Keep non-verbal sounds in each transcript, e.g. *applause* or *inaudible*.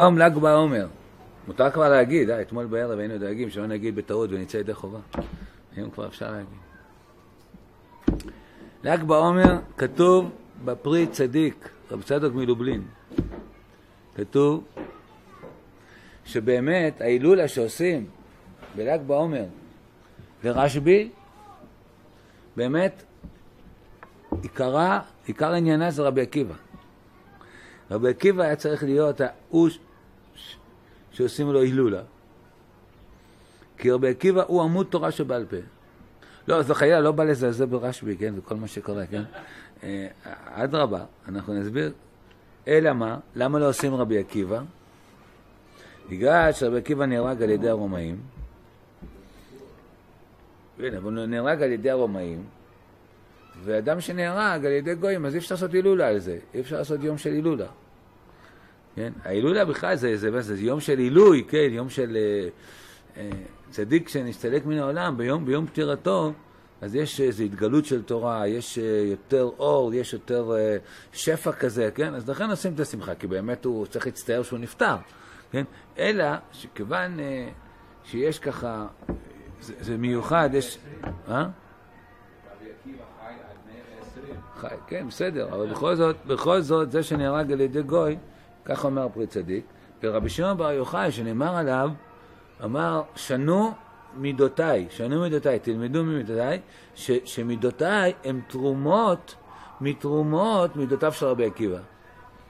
היום ל"ג בעומר. מותר כבר להגיד, אה, אתמול בערב היינו דואגים שלא נגיד בטעות ונצא ידי חובה. היום כבר אפשר להגיד. ל"ג בעומר כתוב בפרי צדיק, רב צדוק מלובלין. כתוב שבאמת ההילולה שעושים בל"ג בעומר לרשב"י, באמת עיקרה, עיקר עניינה זה רבי עקיבא. רבי עקיבא היה צריך להיות ההוא שעושים לו הילולה. כי רבי עקיבא הוא עמוד תורה שבעל פה. לא, זה חיילה לא בא לזלזל ברשב"י, כן? זה כל מה שקורה, כן? אדרבה, אנחנו נסביר. אלא מה? למה לא עושים רבי עקיבא? בגלל שרבי עקיבא נהרג על ידי הרומאים. אבל הוא נהרג על ידי הרומאים, ואדם שנהרג על ידי גויים, אז אי אפשר לעשות הילולה על זה. אי אפשר לעשות יום של הילולה. כן? ההילולה בכלל זה, זה, זה, זה יום של עילוי, כן? יום של אה, אה, צדיק שנסתלק מן העולם, ביום, ביום פטירתו, אז יש איזו התגלות של תורה, יש אה, יותר אור, יש יותר אה, שפע כזה, כן? אז לכן עושים את השמחה, כי באמת הוא צריך להצטער שהוא נפטר, כן? אלא שכיוון אה, שיש ככה, זה, זה מיוחד, יש... אה? חי, כן, בסדר, אבל בכל זאת, בכל זאת, זה שנהרג על ידי גוי, כך אומר פרי צדיק, ורבי שמעון בר יוחאי, שנאמר עליו, אמר, שנו מידותיי, שנו מידותיי, תלמדו ממידותיי, ש, שמידותיי הן תרומות מתרומות מידותיו של רבי עקיבא.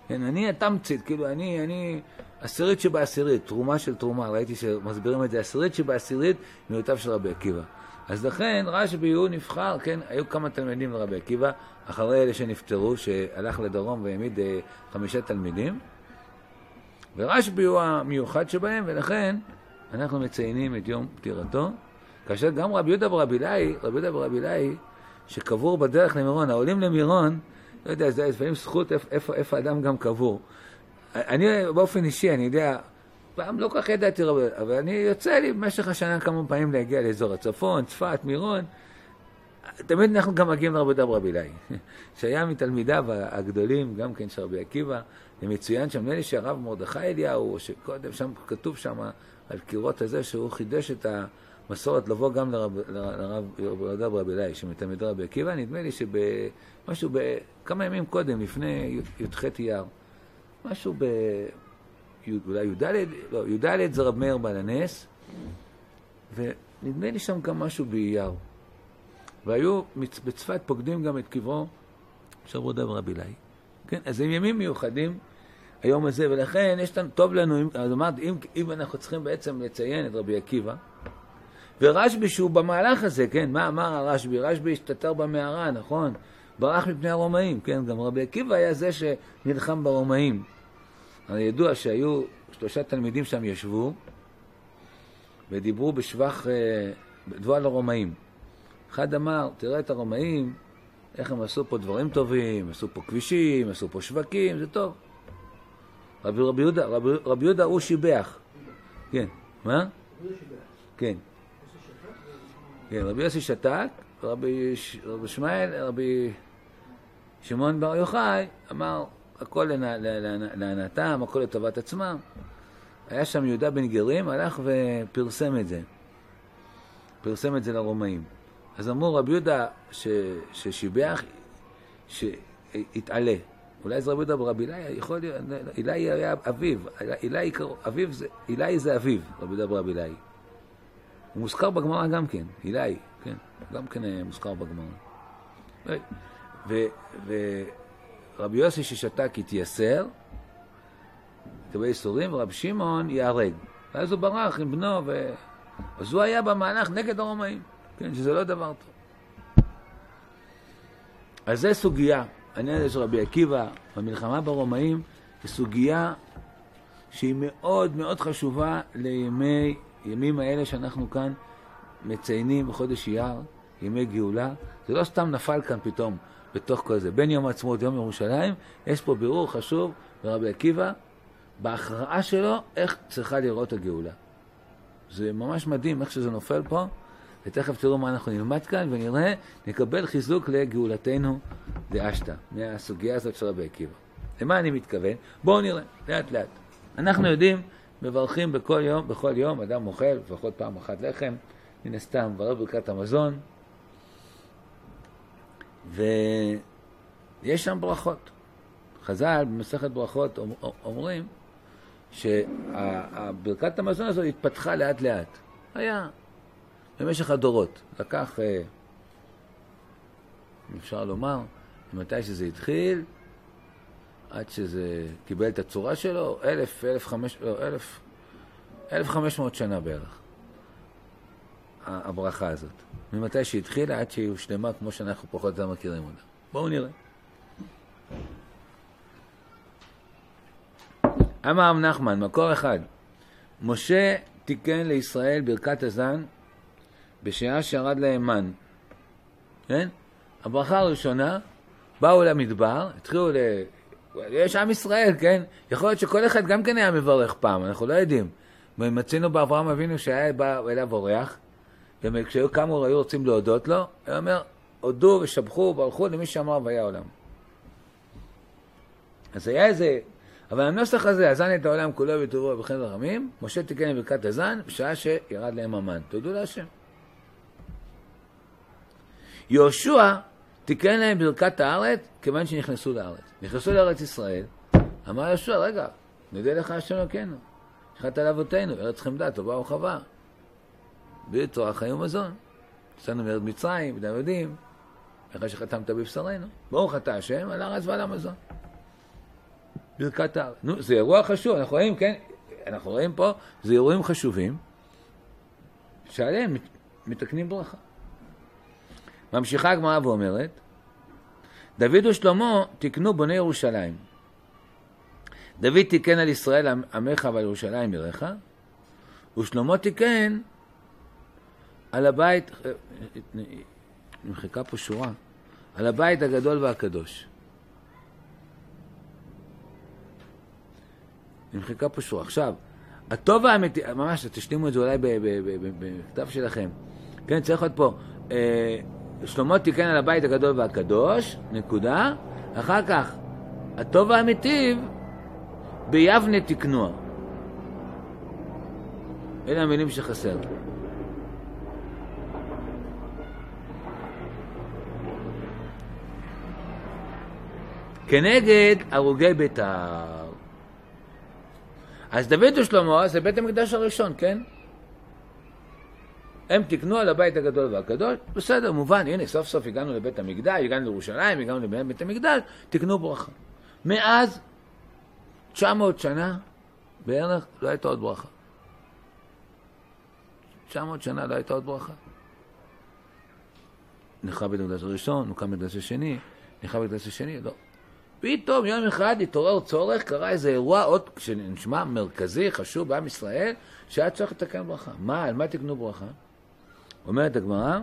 כן, אני התמצית, כאילו, אני, אני עשירית שבעשירית, תרומה של תרומה, ראיתי שמסבירים את זה, עשירית שבעשירית מידותיו של רבי עקיבא. אז לכן רשב"י הוא נבחר, כן, היו כמה תלמידים לרבי עקיבא, אחרי אלה שנפטרו, שהלך לדרום והעמיד אה, חמישה תלמידים, ורשב"י הוא המיוחד שבהם, ולכן אנחנו מציינים את יום פטירתו, כאשר גם רבי יהודה ורבי אילאי, רבי יהודה ורבי אילאי, שקבור בדרך למירון, העולים למירון, לא יודע, זה לפעמים זכות איפה, איפה, איפה אדם גם קבור. אני באופן אישי, אני יודע, פעם לא כל כך ידעתי רבי, אבל אני יוצא לי במשך השנה כמה פעמים להגיע לאזור הצפון, צפת, מירון. תמיד אנחנו גם מגיעים לרבי יהודה ורבי אילאי, *laughs* שהיה מתלמידיו הגדולים, גם כן של רבי עקיבא, ומצוין שם, נדמה לי שהרב מרדכי אליהו, שקודם שם כתוב שם על קירות הזה, שהוא חידש את המסורת לבוא גם לרב יהודה ורבי אילאי, שמתלמידי רבי עקיבא, נדמה לי שמשהו, כמה ימים קודם, לפני י"ח אייר, משהו ב... אולי י"ד, לא, י"ד זה רב מאיר בעל הנס, ונדמה לי שם גם משהו באייר. והיו בצפת פוקדים גם את קברו של רודה ורבי אילאי. כן, אז הם ימים מיוחדים, היום הזה, ולכן יש לנו, טוב לנו, אז אמרתי, אם, אם אנחנו צריכים בעצם לציין את רבי עקיבא, ורשב"י שהוא במהלך הזה, כן, מה אמר הרשב"י? רשב"י השתתר במערה, נכון? ברח מפני הרומאים, כן, גם רבי עקיבא היה זה שנלחם ברומאים. הרי ידוע שהיו שלושה תלמידים שם ישבו ודיברו בשבח, דבו על הרומאים. אחד אמר, תראה את הרומאים, איך הם עשו פה דברים טובים, עשו פה כבישים, עשו פה שווקים, זה טוב. רבי, רבי יהודה, רבי, רבי יהודה הוא שיבח. כן, מה? כן. כן, רבי יוסי שתק, רבי, רבי שמעאל, רבי שמעון בר יוחאי אמר, הכל להנאתם, הכל לטובת עצמם. היה שם יהודה בן גרים, הלך ופרסם את זה. פרסם את זה לרומאים. אז אמרו רבי יהודה ש, ששיבח, שהתעלה. אולי זה רבי יהודה ברבי אילאי, יכול להיות, אילאי היה אביו, אילאי, אביו זה, אילאי זה אביו, רבי יהודה ברבי אילאי. הוא מוזכר בגמרא גם כן, אילאי, כן, גם כן מוזכר בגמרא. ורבי יוסי ששתק התייסר, קבל ייסורים, ורבי שמעון ייהרג. ואז הוא ברח עם בנו, ו... אז הוא היה במהלך נגד הרומאים. כן, שזה לא דבר טוב. אז זה סוגיה, העניין הזה של רבי עקיבא, המלחמה ברומאים, זו סוגיה שהיא מאוד מאוד חשובה לימי, ימים האלה שאנחנו כאן מציינים בחודש אייר, ימי גאולה. זה לא סתם נפל כאן פתאום בתוך כל זה. בין יום העצמאות ליום ירושלים, יש פה בירור חשוב לרבי עקיבא, בהכרעה שלו, איך צריכה לראות הגאולה. זה ממש מדהים איך שזה נופל פה. ותכף תראו מה אנחנו נלמד כאן ונראה, נקבל חיזוק לגאולתנו דאשתא, מהסוגיה הזאת של רבי עקיבא. למה אני מתכוון? בואו נראה, לאט לאט. אנחנו יודעים, מברכים בכל יום, בכל יום, אדם אוכל לפחות פעם אחת לחם, מן הסתם, מברר ברכת המזון, ויש שם ברכות. חז"ל במסכת ברכות אומרים שברכת המזון הזאת התפתחה לאט לאט. היה במשך הדורות. לקח, אה, אפשר לומר, מתי שזה התחיל, עד שזה קיבל את הצורה שלו, אלף, אלף חמש, לא, אלף, אלף חמש מאות שנה בערך, הברכה הזאת. ממתי שהתחילה עד שהיא הושלמה כמו שאנחנו פחות או יותר מכירים אותה. בואו נראה. אמר רב נחמן, מקור אחד, משה תיקן לישראל ברכת הזן בשעה שירד להם מן. כן? הברכה הראשונה, באו למדבר, התחילו ל... יש עם ישראל, כן? יכול להיות שכל אחד גם כן היה מברך פעם, אנחנו לא יודעים. מצינו באברהם אבינו שהיה בא אליו אורח, וכשהיו קמו היו רוצים להודות לו, הוא אומר, הודו ושבחו וברכו למי שאמר והיה עולם. אז היה איזה אבל הנוסח הזה, הזן את העולם כולו בטובו ובחן ורמים, משה תיקן לברכת הזן בשעה שירד להם המן. תודו להשם. יהושע תיקן להם ברכת הארץ כיוון שנכנסו לארץ. נכנסו לארץ ישראל, אמר יהושע, רגע, נדע לך השם אלוקינו, שחט על אבותינו, ארץ חמדה, טובה וחווה. בתורה חיים ומזון. יצאנו מארץ מצרים, בדם יודעים, אחרי שחתמת בבשרנו. ברוך אתה השם על הארץ ועל המזון. ברכת הארץ. נו, זה אירוע חשוב, אנחנו רואים, כן, אנחנו רואים פה, זה אירועים חשובים, שעליהם מתקנים ברכה. ממשיכה הגמרא ואומרת, דוד ושלמה תיקנו בוני ירושלים. דוד תיקן על ישראל עמך ועל ירושלים עירך, ושלמה תיקן על הבית, נמחקה פה שורה, על הבית הגדול והקדוש. נמחקה פה שורה. עכשיו, הטוב האמיתי, ממש, תשלימו את זה אולי בכתב שלכם. כן, צריך להיות פה, אה, שלמה תיקן על הבית הגדול והקדוש, נקודה. אחר כך, הטוב האמיתי, ביבנה תקנוע. אלה המילים שחסר. כנגד הרוגי ביתר. אז דוד ושלמה זה בית המקדש הראשון, כן? הם תיקנו על הבית הגדול והקדוש, בסדר, מובן, הנה, סוף סוף הגענו לבית המקדש, הגענו לירושלים, הגענו לבית המקדש, תיקנו ברכה. מאז 900 שנה בערך לא הייתה עוד ברכה. 900 שנה לא הייתה עוד ברכה. נחרב בית המקדש הראשון, הוקם בית המקדש השני, נחרב בית המקדש השני, לא. פתאום יום אחד התעורר צורך, קרה איזה אירוע עוד שנשמע מרכזי, חשוב בעם ישראל, שהיה צריך לתקן ברכה. מה, על מה תקנו ברכה? אומרת הגמרא,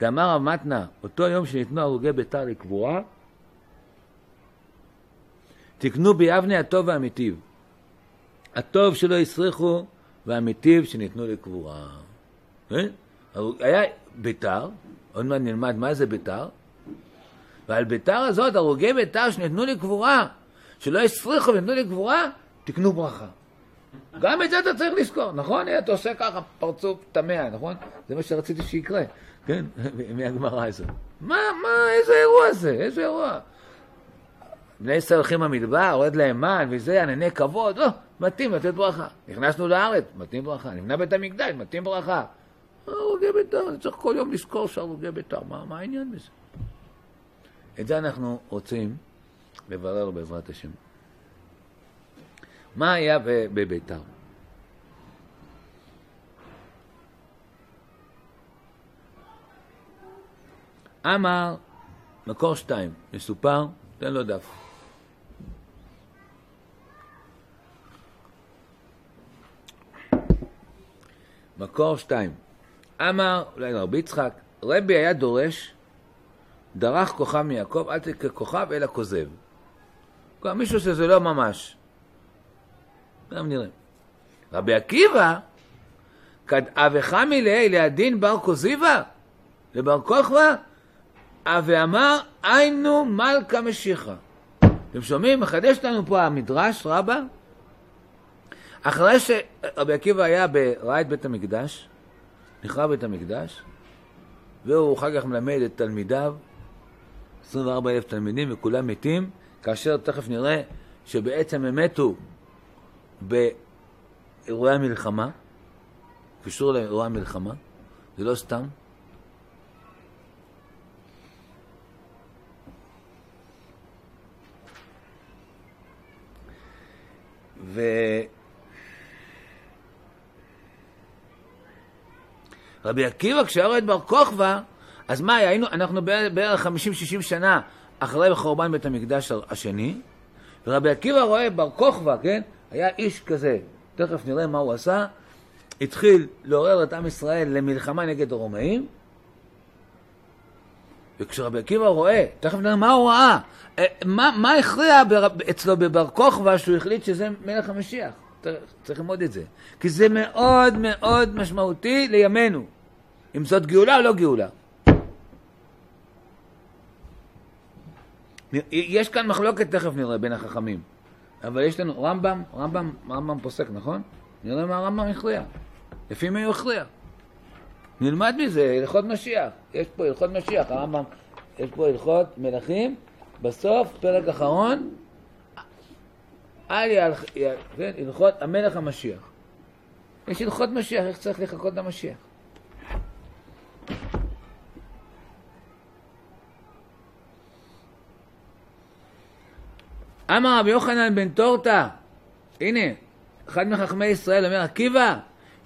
דאמר רב מתנה, אותו יום שניתנו הרוגי ביתר לקבורה, תקנו ביבנה הטוב והמיטיב. הטוב שלא הסריחו והמיטיב שניתנו לקבורה. כן? היה ביתר, עוד מעט נלמד מה זה ביתר, ועל ביתר הזאת, הרוגי ביתר שניתנו לקבורה, שלא הסריחו ונתנו לקבורה, תקנו ברכה. גם את זה אתה צריך לזכור, נכון? אתה עושה ככה פרצוף טמא, נכון? זה מה שרציתי שיקרה, כן? *laughs* מהגמרא הזאת. מה, מה, איזה אירוע זה? איזה אירוע? בני ישראל הולכים במדבר, יורד להם מן וזה, ענני כבוד, לא, מתאים לתת ברכה. נכנסנו לארץ, מתאים ברכה. נבנה בית המקדש, מתאים ברכה. הרוגי ביתר, אני צריך כל יום לזכור שהרוגי ביתר, מה, מה העניין בזה? את זה אנחנו רוצים לברר בעזרת השם. מה היה בביתר? אמר, מקור שתיים, מסופר, תן לו דף. מקור שתיים. אמר, אולי לרבי יצחק, רבי היה דורש דרך כוכב מיעקב, אל תקרא כוכב אלא כוזב. כלומר, מישהו שזה לא ממש. גם נראה. רבי עקיבא, כד אבך מלאה לידין בר כוזיבה, לבר כוכבא, ואמר היינו מלכה משיחה. אתם שומעים? מחדש לנו פה המדרש רבה, אחרי שרבי עקיבא היה, ראה את בית המקדש, נחרב בית המקדש, והוא אחר כך מלמד את תלמידיו, 24 אלף תלמידים וכולם מתים, כאשר תכף נראה שבעצם הם מתו באירועי המלחמה, קשור לאירועי המלחמה, זה לא סתם. ו... רבי עקיבא, כשהיה רואה את בר כוכבא, אז מה, היינו, אנחנו בערך- בערך 50-60 שנה אחרי חורבן בית המקדש השני, ורבי עקיבא רואה בר כוכבא, כן? היה איש כזה, תכף נראה מה הוא עשה, התחיל לעורר את עם ישראל למלחמה נגד הרומאים, וכשרבי עקיבא רואה, תכף נראה מה הוא ראה, אה, מה, מה הכריע אצלו בבר כוכבא שהוא החליט שזה מלך המשיח? צריך ללמוד את זה. כי זה מאוד מאוד משמעותי לימינו. אם זאת גאולה או לא גאולה. יש כאן מחלוקת, תכף נראה, בין החכמים. אבל יש לנו רמב"ם, רמב"ם, רמב"ם פוסק, נכון? נראה מה הרמב"ם הכריע. לפי מי הוא הכריע. נלמד מזה, הלכות משיח. יש פה הלכות משיח, הרמב"ם, יש פה הלכות מלכים, בסוף, פרק אחרון, אל יהלך, כן, המלך המשיח. יש הלכות משיח, איך צריך לחכות למשיח. אמר רבי יוחנן בן טורטה, הנה, אחד מחכמי ישראל אומר, עקיבא,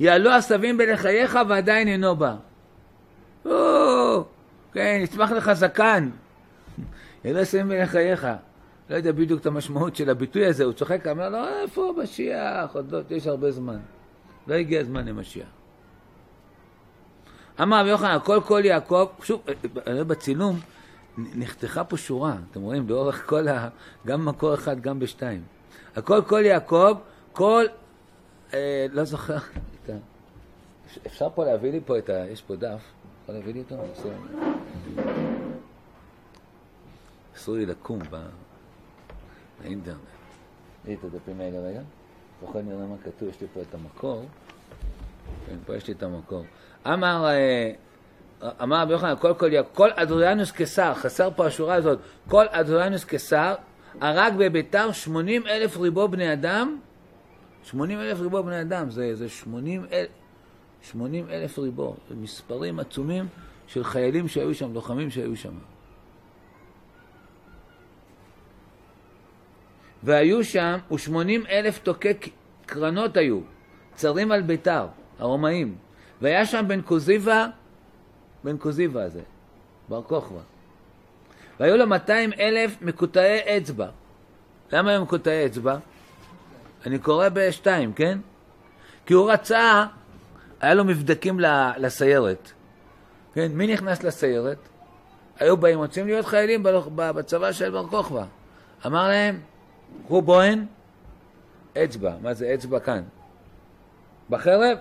יעלו עשבים בלחייך ועדיין אינו בא. או, כן, יצמח לך זקן. *laughs* יעלו עשבים בלחייך. לא יודע בדיוק את המשמעות של הביטוי הזה, הוא צוחק, אומר לו, איפה משיח? עוד לא, יש הרבה זמן. לא הגיע הזמן למשיח. אמר רבי יוחנן, הכל כל יעקב, שוב, בצילום נחתכה פה שורה, אתם רואים, לאורך כל ה... גם מקור אחד, גם בשתיים. הכל כל יעקב, כל... אה, לא זוכר. אפשר פה להביא לי פה את ה... יש פה דף, יכול להביא לי אותו? אסור לי לקום ב... באינטרנט. תראי את הדפים האלה רגע. זוכר נראה מה כתוב, יש לי פה את המקור. כן, פה יש לי את המקור. אמר, אמר רבי יוחנן, כל כל כל אדריאנוס קיסר, חסר פה השורה הזאת, כל אדריאנוס קיסר הרג בביתר 80 אלף ריבו בני אדם, 80 אלף ריבו בני אדם, זה, זה 80 אלף, 80 אלף ריבו, זה מספרים עצומים של חיילים שהיו שם, לוחמים שהיו שם. והיו שם, ושמונים אלף תוקי קרנות היו, צרים על ביתר, הרומאים. והיה שם בן קוזיבה, בן קוזיבה הזה, בר כוכבא. והיו לו 200 אלף מקוטעי אצבע. למה הם מקוטעי אצבע? אני קורא בשתיים, כן? כי הוא רצה, היה לו מבדקים לסיירת. כן, מי נכנס לסיירת? היו באים, רוצים להיות חיילים בצבא של בר כוכבא. אמר להם, קחו בוהן, אצבע. מה זה אצבע כאן? בחרב,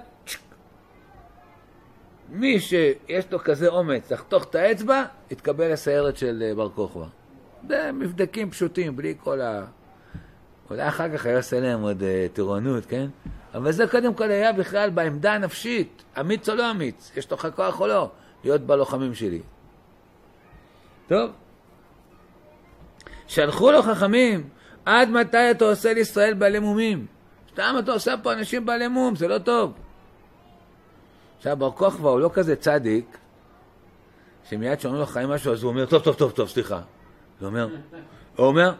מי שיש לו כזה אומץ לחתוך את האצבע, יתקבל לסיירת של בר כוכבא. זה מבדקים פשוטים, בלי כל ה... אולי אחר כך היה עושה להם עוד uh, טירונות, כן? אבל זה קודם כל היה בכלל בעמדה הנפשית, אמיץ או לא אמיץ, יש לך כוח או לא, להיות בלוחמים שלי. טוב. שלחו לו חכמים, עד מתי אתה עושה לישראל בעלי מומים? סתם אתה עושה פה אנשים בעלי מום, זה לא טוב. עכשיו, בר כוכבא הוא לא כזה צדיק, שמיד שאומרים לו חיים משהו, אז הוא אומר, טוב, טוב, טוב, טוב, סליחה. הוא אומר, הוא אומר,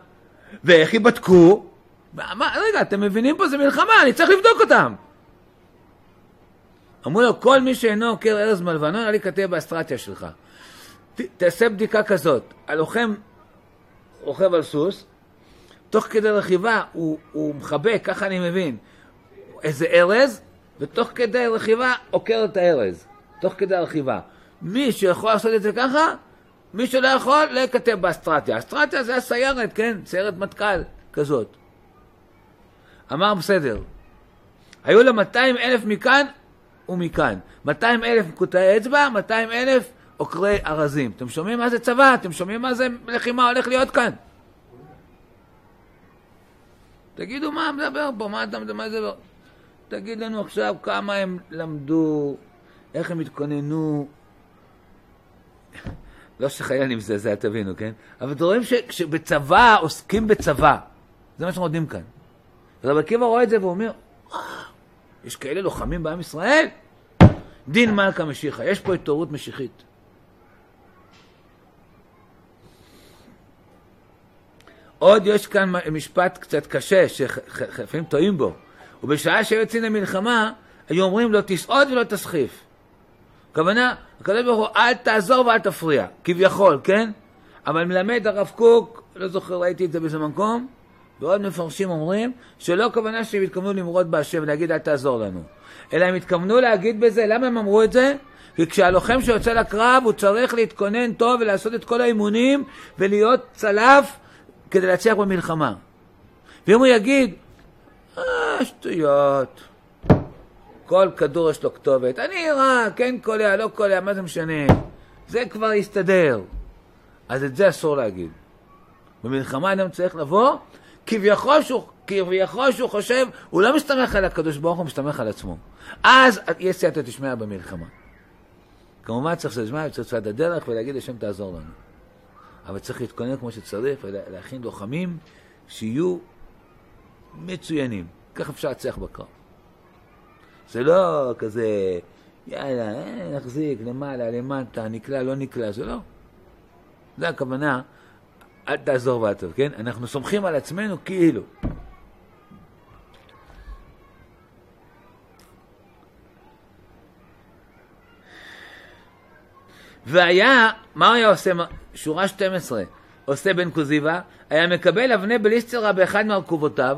ואיך יבדקו? מה, רגע, אתם מבינים פה, זה מלחמה, אני צריך לבדוק אותם. אמרו לו, כל מי שאינו עוקר ארז מלבנון, אל ייכתב באסטרטיה שלך. ת, תעשה בדיקה כזאת, הלוחם רוכב על סוס, תוך כדי רכיבה הוא, הוא מחבק, ככה אני מבין, איזה ארז, ותוך כדי רכיבה עוקר את הארז, תוך כדי הרכיבה. מי שיכול לעשות את זה ככה, מי שלא יכול, לא יכתב באסטרטיה. אסטרטיה זה הסיירת, כן? סיירת מטכ"ל כזאת. אמר בסדר. היו לו 200 אלף מכאן ומכאן. 200 אלף קוטעי אצבע, 200 אלף עוקרי ארזים. אתם שומעים מה זה צבא? אתם שומעים מה זה לחימה הולך להיות כאן? תגידו מה מדבר פה, מה אתה מדבר? זה... תגיד לנו עכשיו כמה הם למדו, איך הם התכוננו. לא שחייל אני מזעזע, תבינו, כן? אבל אתם רואים שבצבא עוסקים בצבא. זה מה שאנחנו יודעים כאן. רבי עקיבא רואה את זה ואומר, יש כאלה לוחמים בעם ישראל? דין מלכה משיחה, יש פה התעוררות משיחית. עוד יש כאן משפט קצת קשה, שלפעמים טועים בו. ובשעה שיוצאים למלחמה, היו אומרים לו, תסעוד ולא תסחיף. הכוונה, הקדוש ברוך הוא, אל תעזור ואל תפריע, כביכול, כן? אבל מלמד הרב קוק, לא זוכר, ראיתי את זה באיזה מקום, ועוד מפרשים אומרים, שלא כוונה שהם התכוונו למרוד בהשם ולהגיד אל תעזור לנו, אלא הם התכוונו להגיד בזה, למה הם אמרו את זה? כי כשהלוחם שיוצא לקרב הוא צריך להתכונן טוב ולעשות את כל האימונים ולהיות צלף כדי להצליח במלחמה. ואם הוא יגיד, אה, שטויות, כל כדור יש לו כתובת, אני רק, כן קולע, לא קולע, מה זה משנה? זה כבר יסתדר. אז את זה אסור להגיד. במלחמה אדם צריך לבוא, כביכול שהוא, כביכול שהוא חושב, הוא לא מסתמך על הקדוש ברוך הוא, מסתמך על עצמו. אז יש סייעתא דשמיא במלחמה. כמובן צריך שזמן, צריך צד הדרך ולהגיד השם תעזור לנו. אבל צריך להתכונן כמו שצריך ולהכין לוחמים שיהיו מצוינים. כך אפשר להצליח בקרב. זה לא כזה, יאללה, אה, נחזיק למעלה, למטה, נקלע, לא נקלע, זה לא. זה הכוונה, אל תעזור ואל טוב, כן? אנחנו סומכים על עצמנו כאילו. והיה, מה הוא היה עושה? שורה 12, עושה בן כוזיבה, היה מקבל אבני בליסטרה באחד מארכובותיו,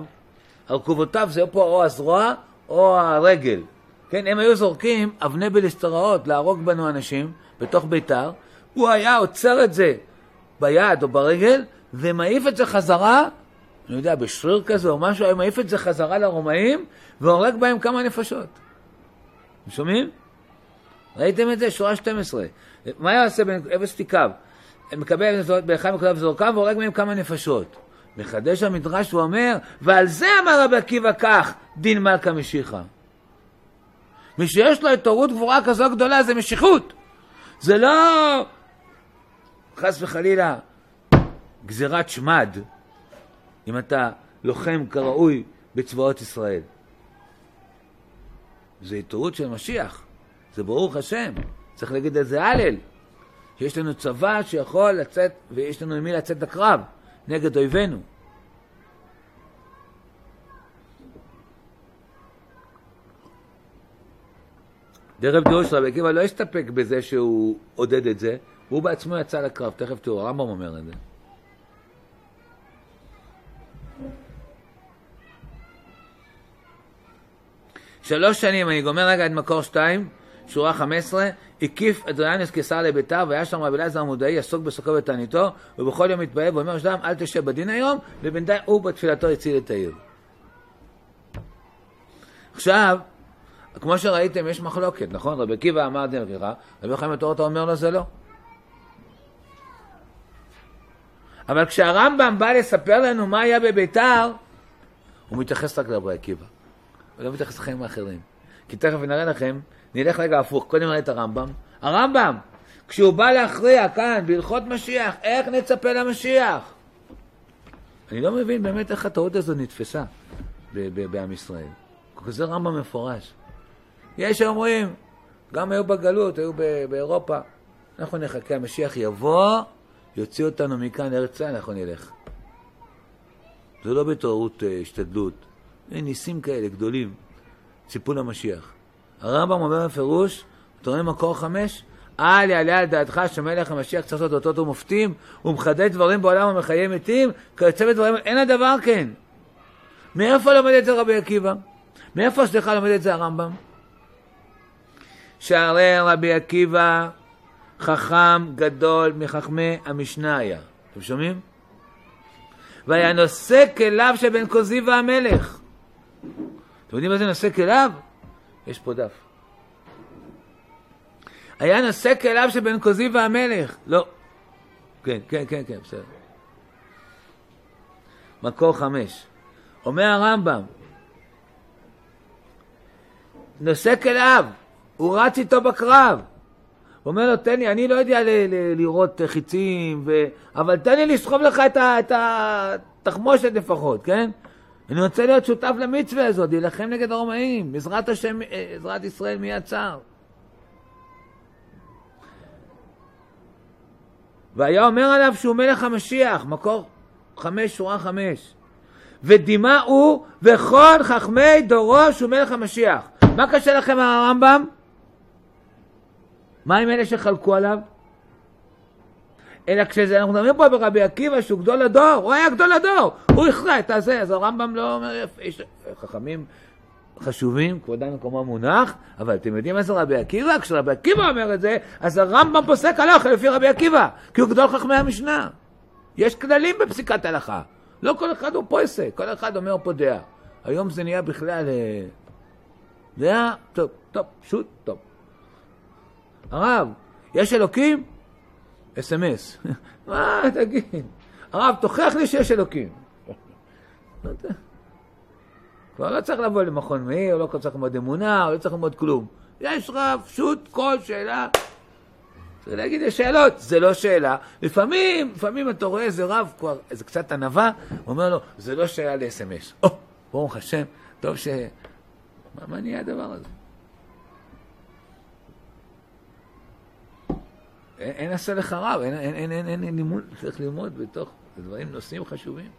ארכובותיו זה פה או הזרוע או הרגל, כן, הם היו זורקים אבני בליסטראות להרוג בנו אנשים בתוך ביתר, הוא היה עוצר את זה ביד או ברגל ומעיף את זה חזרה, אני יודע, בשריר כזה או משהו, היה מעיף את זה חזרה לרומאים והורג בהם כמה נפשות. אתם שומעים? ראיתם את זה? שורה 12. מה יעשה בין אפס תיקיו? מקבל באחד מקודיו זורקיו והורג מהם כמה נפשות. מחדש המדרש ואומר, ועל זה אמר רבי עקיבא כך, דין מלכה משיחה. מי שיש לו התעוררות גבורה כזו גדולה זה משיחות. זה לא, חס וחלילה, גזירת שמד, אם אתה לוחם כראוי בצבאות ישראל. זה התעוררות של משיח, זה ברוך השם, צריך להגיד על זה הלל. שיש לנו צבא שיכול לצאת, ויש לנו עם מי לצאת לקרב נגד אויבינו. דרך דירוש רבי עקיבא לא הסתפק בזה שהוא עודד את זה, הוא בעצמו יצא לקרב, תכף תראו, הרמב"ם אומר את זה. שלוש שנים, אני גומר רגע את מקור שתיים, שורה חמש עשרה, הקיף אדריאנוס קיסר לביתר, והיה שם רבי אלעזר המודעי, יסוק בסוכו בתעניתו, ובכל יום מתפעל ואומר שלם, אל תשב בדין היום, ובינתיים הוא בתפילתו הציל את העיר. עכשיו, כמו שראיתם, יש מחלוקת, נכון? רבי עקיבא אמר דין רבי חיים התורתא אומר לו זה לא. אבל כשהרמב"ם בא לספר לנו מה היה בביתר, הוא מתייחס רק לרבי עקיבא. הוא לא מתייחס לחיים האחרים. כי תכף נראה לכם נלך רגע הפוך, קודם נראה את הרמב"ם. הרמב"ם, כשהוא בא להכריע כאן בהלכות משיח, איך נצפה למשיח? אני לא מבין באמת איך הטעות הזו נתפסה בעם ישראל. כזה רמב"ם מפורש. יש שאומרים, גם היו בגלות, היו באירופה, אנחנו נחכה, המשיח יבוא, יוציא אותנו מכאן ישראל, אנחנו נלך. זה לא בתעוררות אה, השתדלות, זה ניסים כאלה גדולים, ציפו למשיח. הרמב"ם אומר בפירוש, רואה מקור חמש? אל יעלה על דעתך שמלך המשיח צריך לעשות אותות ומופתים, ומחדד דברים בעולם המחיי מתים, כיוצא בדברים, אין הדבר כן. מאיפה לומד את זה רבי עקיבא? מאיפה, סליחה, לומד את זה הרמב"ם? שהרי רבי עקיבא חכם גדול מחכמי המשנה היה. אתם שומעים? והיה נושא כליו של בן כוזיבא המלך. אתם יודעים מה זה נושא כליו? יש פה דף. היה נושא כליו של בן כוזי והמלך. לא. כן, כן, כן, כן, בסדר. מקור חמש. אומר הרמב"ם, נוסק אליו, הוא רץ איתו בקרב. הוא אומר לו, תן לי, אני לא יודע ל- ל- לראות חיצים, ו... אבל תן לי לסחוב לך את, ה- את התחמושת לפחות, כן? אני רוצה להיות שותף למצווה הזאת, להילחם נגד הרומאים, בעזרת השם, אה, עזרת ישראל מיד צר. והיה אומר עליו שהוא מלך המשיח, מקור חמש, שורה חמש. ודימה הוא וכל חכמי דורו שהוא מלך המשיח. מה קשה לכם הרמב"ם? מה עם אלה שחלקו עליו? אלא כשאנחנו מדברים פה ברבי עקיבא שהוא גדול הדור, הוא היה גדול הדור, הוא הכרע את הזה, אז הרמב"ם לא אומר, חכמים חשובים, כבודם במקומו מונח, אבל אתם יודעים מה זה רבי עקיבא? כשרבי עקיבא אומר את זה, אז הרמב"ם פוסק הלכה לפי רבי עקיבא, כי הוא גדול חכמי המשנה. יש כללים בפסיקת הלכה, לא כל אחד הוא פועסק, כל אחד אומר פה דעה. היום זה נהיה בכלל אה, דעה, טוב, טוב, פשוט, טוב. הרב, יש אלוקים? אס.אם.אס. *laughs* מה, תגיד. הרב, תוכיח לי שיש אלוקים. *laughs* כבר לא צריך לבוא למכון מאיר, לא צריך ללמוד אמונה, לא צריך ללמוד כלום. יש רב, פשוט כל שאלה. צריך להגיד, יש שאלות, זה לא שאלה. לפעמים, לפעמים אתה רואה איזה רב, כבר, איזה קצת ענווה, הוא אומר לו, זה לא שאלה ל-אס.אם.אס. *laughs* או, ברוך השם, טוב ש... מה, מה נהיה הדבר הזה? אין, עשה לך רב, אין, אין, אין, אין, אין, לימוד, צריך ללמוד בתוך, דברים, נושאים חשובים.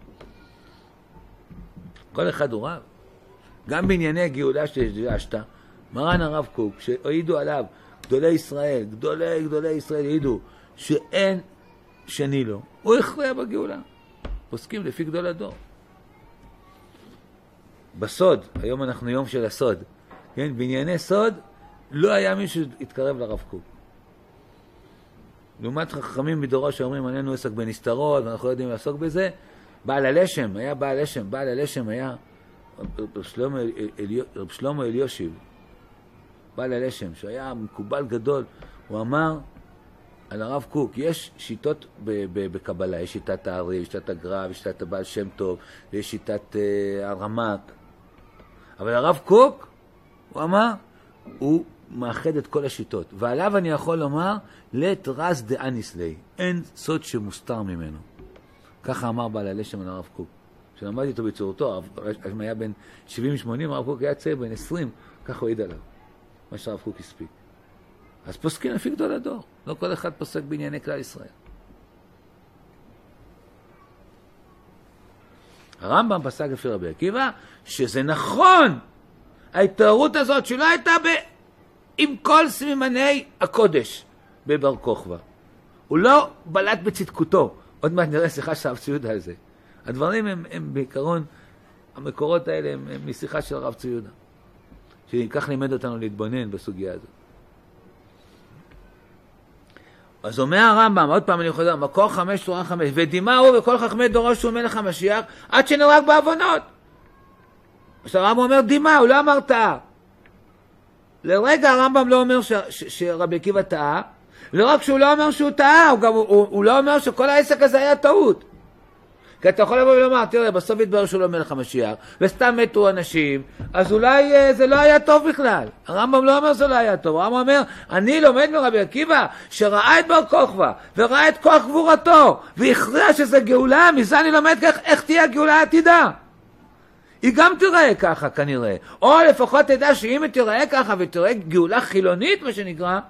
כל אחד הוא רב. גם בענייני גאולה שהדגשת, מרן הרב קוק, שהעידו עליו גדולי ישראל, גדולי גדולי ישראל העידו שאין שני לו, הוא הכריע בגאולה. פוסקים לפי גדול הדור. בסוד, היום אנחנו יום של הסוד, כן? בענייני סוד לא היה מישהו שהתקרב לרב קוק. לעומת חכמים מדורו שאומרים עלינו עסק בנסתרות ואנחנו לא יודעים לעסוק בזה, בעל הלשם, היה בעל לשם, בעל הלשם היה רב שלמה, אליושיב, בעל הלשם, שהיה מקובל גדול, הוא אמר על הרב קוק, יש שיטות בקבלה, יש שיטת הארי, יש שיטת הגר"א, יש שיטת הבעל שם טוב, יש שיטת uh, הרמ"ק, אבל הרב קוק, הוא אמר, הוא מאחד את כל השיטות, ועליו אני יכול לומר, לית רז דאניסלי, אין סוד שמוסתר ממנו. ככה אמר בעל הלשם על הרב קוק. כשלמדתי אותו בצורתו, הרב היה בן 70-80, הרב קוק היה צעיר בן 20, ככה הוא העיד עליו, מה שהרב קוק הספיק. אז פוסקים לפי גדול הדור, לא כל אחד פוסק בענייני כלל ישראל. הרמב"ם פסק לפי רבי עקיבא, שזה נכון, ההתארות הזאת שלא הייתה ב... עם כל סמימני הקודש בבר כוכבא. הוא לא בלט בצדקותו. עוד מעט נראה שיחה של הרב ציודה על זה. הדברים הם, הם בעיקרון, המקורות האלה הם, הם משיחה של הרב ציודה. שכך לימד אותנו להתבונן בסוגיה הזאת. אז אומר הרמב"ם, עוד פעם אני חוזר, מקור חמש, שורה חמש, ודימה הוא וכל חכמי דורו שהוא מלך המשיח, עד שנהרג בעוונות. עכשיו הרמב"ם אומר דימה, הוא לא אמר טעה. לרגע הרמב"ם לא אומר ש, ש, שרבי עקיבא טעה, לא רק שהוא לא אומר שהוא טעה, הוא, גם, הוא, הוא לא אומר שכל העסק הזה היה טעות. כי אתה יכול לבוא ולומר, תראה, בסוף התברר שהוא לא מלך המשיח, וסתם מתו אנשים, אז אולי אה, זה לא היה טוב בכלל. הרמב"ם לא אומר שזה לא היה טוב, הרמב"ם אומר, אני לומד מרבי עקיבא, שראה את בר כוכבא, וראה את כוח גבורתו, והכריע שזה גאולה, מזה אני לומד איך, איך תהיה הגאולה העתידה. היא גם תיראה ככה כנראה, או לפחות תדע שאם היא תיראה ככה ותראה גאולה חילונית, מה שנקרא,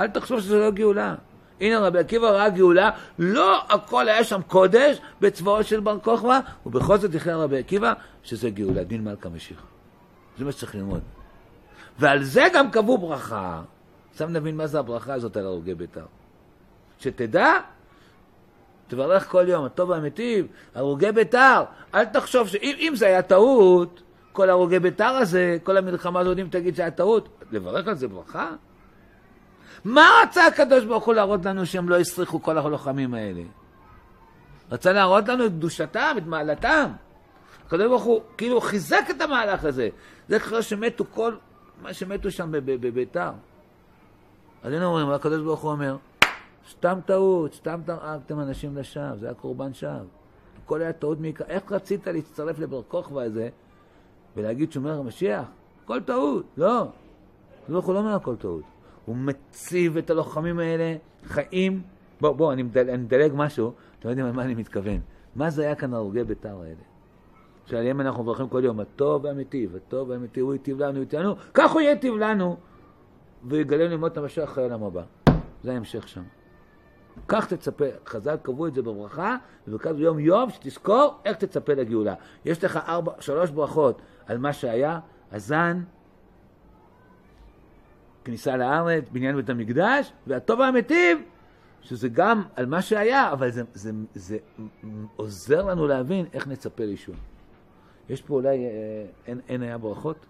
אל תחשוב שזה לא גאולה. הנה רבי עקיבא ראה גאולה, לא הכל היה שם קודש בצבאו של בר כוכבא, ובכל זאת הכריע רבי עקיבא שזה גאולה, דין מלכה משיח. זה מה שצריך ללמוד. ועל זה גם קבעו ברכה. עכשיו נבין מה זה הברכה הזאת על הרוגי בית"ר. שתדע, תברך כל יום, הטוב והמיטיב, הרוגי בית"ר, אל תחשוב שאם זה היה טעות, כל הרוגי בית"ר הזה, כל המלחמה הזאת, אם תגיד שהיה טעות, לברך על זה ברכה? מה רצה הקדוש ברוך הוא להראות לנו שהם לא הסריחו כל הלוחמים האלה? רצה להראות לנו את קדושתם, את מעלתם. הקדוש ברוך הוא כאילו חיזק את המהלך הזה. זה אחרי שמתו כל מה שמתו שם בביתר. הנה אומרים, הקדוש ברוך הוא אומר, סתם טעות, סתם הרגתם אנשים לשווא, זה היה קורבן שווא. הכל היה טעות מעיקר. איך רצית להצטרף לבר כוכבא הזה ולהגיד שומר המשיח? הכל טעות, לא. ברוך הוא לא אומר הכל טעות. הוא מציב את הלוחמים האלה חיים. בוא, בוא, אני מדלג, משהו, אתם יודעים על מה אני מתכוון. מה זה היה כאן הרוגי בית"ר האלה? שעליהם אנחנו מברכים כל יום, הטוב והמיטיב, הטוב והמיטיב, הוא ייטיב לנו, לנו, כך הוא ייטיב לנו, ויגלה ללמוד את המשיח אחרי העולם הבא. זה ההמשך שם. כך תצפה, חז"ל קבעו את זה בברכה, וברכז יום יום שתזכור איך תצפה לגאולה. יש לך ארבע, שלוש ברכות על מה שהיה, הזן, כניסה לארץ, בניין בית המקדש, והטוב והמיטיב, שזה גם על מה שהיה, אבל זה, זה, זה, זה עוזר לנו להבין איך נצפה לישוע. יש פה אולי, אה, אין, אין היה ברכות?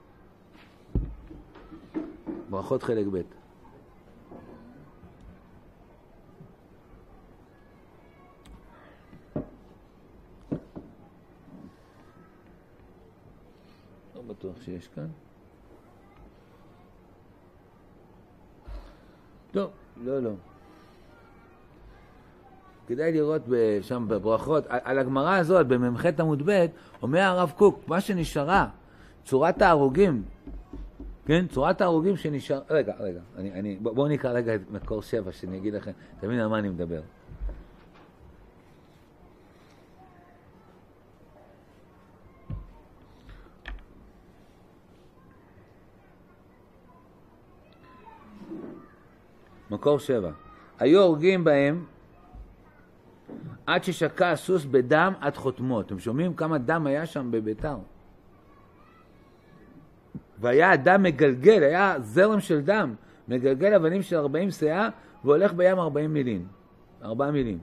ברכות חלק ב'. בטוח שיש כאן. טוב, לא, לא. כדאי לראות שם בברכות, על הגמרא הזאת, במ"ח עמוד ב', אומר הרב קוק, מה שנשארה, צורת ההרוגים, כן, צורת ההרוגים שנשאר... רגע, רגע, אני, אני, בואו נקרא רגע את מקור שבע, שאני אגיד לכם, תבין על מה אני מדבר. מקור שבע. היו הורגים בהם עד ששקע הסוס בדם עד חותמו. אתם שומעים כמה דם היה שם בביתר? והיה הדם מגלגל, היה זרם של דם, מגלגל אבנים של 40 שאה והולך בים 40 מילים, 4 מילים.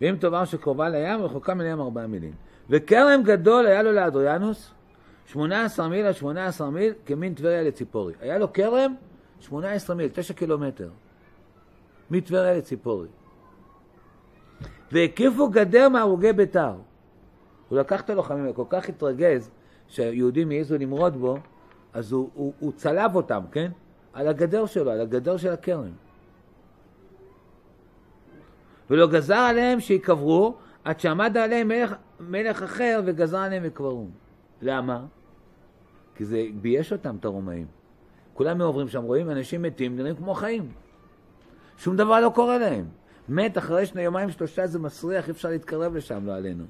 ואם תאמר שקרובה לים, רחוקה מים 4 מילים. וכרם גדול היה לו לאדריאנוס, 18 מיל עד 18 מיל, כמין טבריה לציפורי. היה לו כרם 18 מיל, 9 קילומטר. מטבריה לציפורי. והקיפו גדר מהרוגי ביתר. הוא לקח את הלוחמים, כל כך התרגז שהיהודים העזו למרוד בו, אז הוא, הוא, הוא צלב אותם, כן? על הגדר שלו, על הגדר של הכרם. ולא גזר עליהם שיקברו עד שעמד עליהם מלך, מלך אחר וגזר עליהם וקברו. למה? כי זה בייש אותם, את הרומאים. כולם עוברים שם, רואים אנשים מתים, נראים כמו חיים. שום דבר לא קורה להם. מת אחרי שני יומיים שלושה זה מסריח, אי אפשר להתקרב לשם, לא עלינו.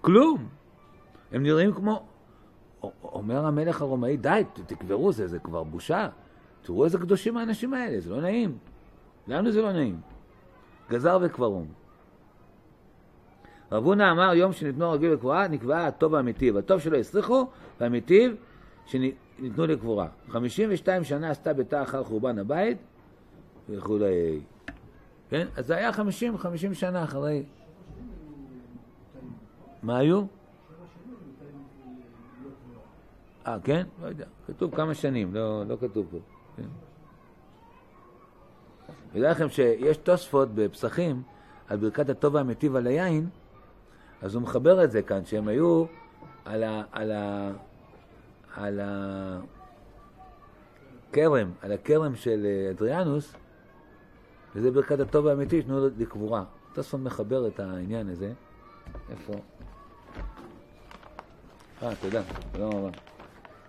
כלום. הם נראים כמו... אומר המלך הרומאי, די, תקברו, זה, זה כבר בושה. תראו איזה קדושים האנשים האלה, זה לא נעים. לנו זה לא נעים. גזר וקברום. רב הונא אמר, יום שניתנו הרגיל לקבורה, נקבע הטוב והמיטיב. הטוב שלא הסריחו, והמיטיב שניתנו לקבורה. 52 שנה עשתה ביתה אחר חורבן הבית, וכולי. כן? אז זה היה 50, 50 שנה אחרי. מה היו? אה, כן? לא יודע. כתוב כמה שנים, לא, לא כתוב פה. כן. וידע לכם שיש תוספות בפסחים על ברכת הטוב והמיטיב על היין, אז הוא מחבר את זה כאן, שהם היו על ה... על ה... על הכרם, על הכרם של אדריאנוס, וזה ברכת הטוב והאמיתי, שנו לקבורה. תוספות מחבר את העניין הזה. איפה? אה, תודה, תודה רבה.